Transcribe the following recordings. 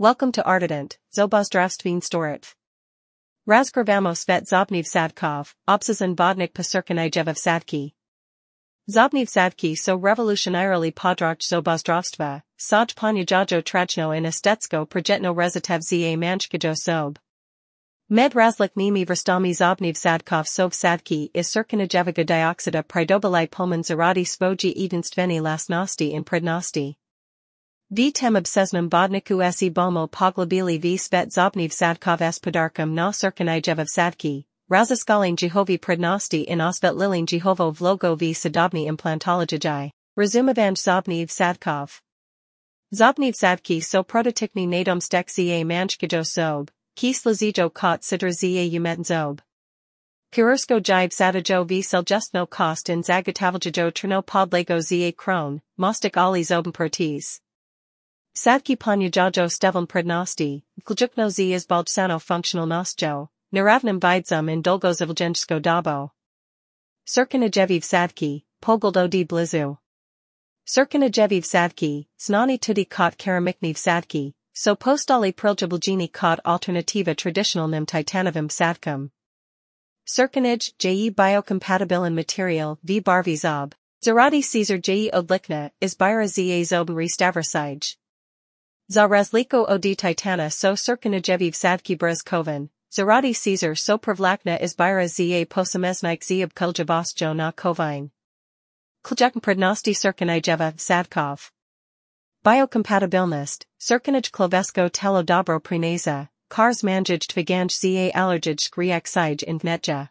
Welcome to Artident, Zobozdravstveen Storit. Razgravamo Svet Zobniv Sadkov, Obsazan Vodnik Pasirkanijevov Sadki. Zobniv Sadki so revolutionarily podrach Zobozdravstva, Saj Panyajajo Trajno in Estetsko Projetno Rezitev za Manchkajo Sob. Med razlik mimi vrstami zobniv sadkov sov sadki is circanajeviga dioxida pridobili pomen zaradi svoji edenstveni lasnosti in prednosti. V tem obsesnem bodniku se bomo poglobili v svet zobniv sadkov s podarkom na circanajev sadki, raziskalin jehovi prednosti in osvet lilin jehovo vlogo v sadobni implantologijai. Rezumavanj zobniv sadkov. Zobniv sadki so prototikni nadomstek za manchkajo sob. Kis Lazijo kot sidr za umet zob. Kirursko jive sadajo v seljustno kost in zagatavljajo trno podlego za kron, mostik ali zoben protis. Sadki panyajajo stevan prednosti, izbaldsano functional nosjo, naravnim vidzum in dolgo zavljensko dabo. Sirkanajeviv sadki, pogoldo di blizu. Sirkanajeviv sadki, znani tudi kot keramikniv sadki, so postali priljabilgini kot alternativa traditionalnim titanovim sadkom. Circanage je biocompatibilin material v barvi zob. Zaradi Caesar je odlikna is byra za zob. Za razliko od titana so circanajeviv sadki brezkovan, zaradi Caesar so pravlakna is byra za posamesnik zab kuljabostjo na kovine. Kljakan prednosti circanajeva sadkov. Biocompatibilnost, circanage klovesko telo dobro prineza, kars manjaj tviganj za allergij skriak in vnetja.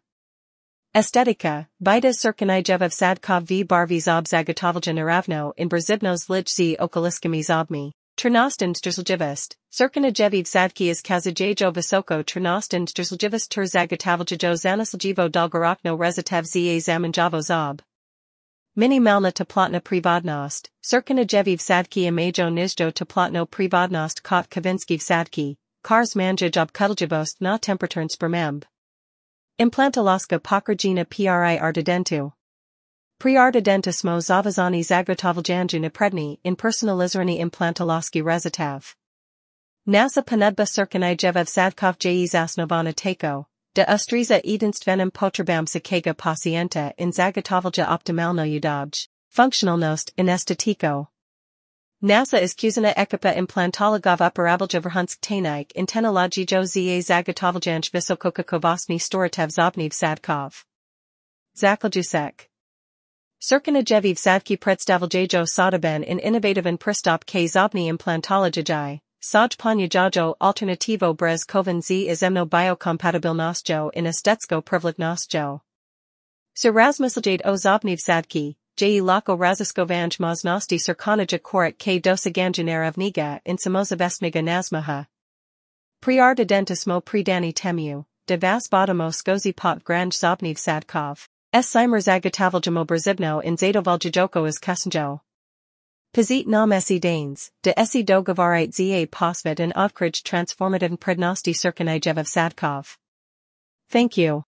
Estetika, vida circanijeva sadkov v barvi zob zagatovalja naravno in brzibnos lij z okoliskami zobmi. Zdrsljivost, circanajeviv sadki is kazajejo visoko trnost zdrsljivost ter zagatovaljajo zanasljivo dolgorakno rezitev za zamanjavo zob. Minimalna teplotna privadnost, Circanajeviv sadki imajo nizjo teplotno privadnost kot kavinsky sadki, kars manja job kudljivost na temperaturn spermemb. Implantoloska pokrgina pri Artidentu. Priardidentismo zavazani zagotovaljanju napredni in personalizirani implantoloski rezitav. NASA panedba Circanajeviv sadkov je zasnovana tako de Ustriza edenstvenem potrebam sakega pacienta in zagatovalja optimalno udaj, functionalnost in estetiko. NASA iskuzina ekipa implantologov uparabalja vrhunsk tanik in tenologijo za zagatovaljanj visokokakovostni storitev zobniv sadkov. Zakoljusek. Circanajeviv sadki predstavljajo sodoben in innovativen pristop k zobni implantologijai. Saj panyajajo alternativo brez kovan z izemno biocompatibilnostjo in estetsko privlačnostjo. Sir razmislajade o zobniv sadki, je lako raziskovanj možnosti circonaja korik k dosaganjanarevniga in samozavestniga nazmaha. Priardidentismo pridani temu, de vas bodamo skozi pot granj zobniv sadkov. S simer zagatavalja brzibno in zadovaljajoko is kasanjo. Pazit nam esi danes, de esi dogovarite za posvet and odkrij transformative prednosti circanajev sadkov. Thank you.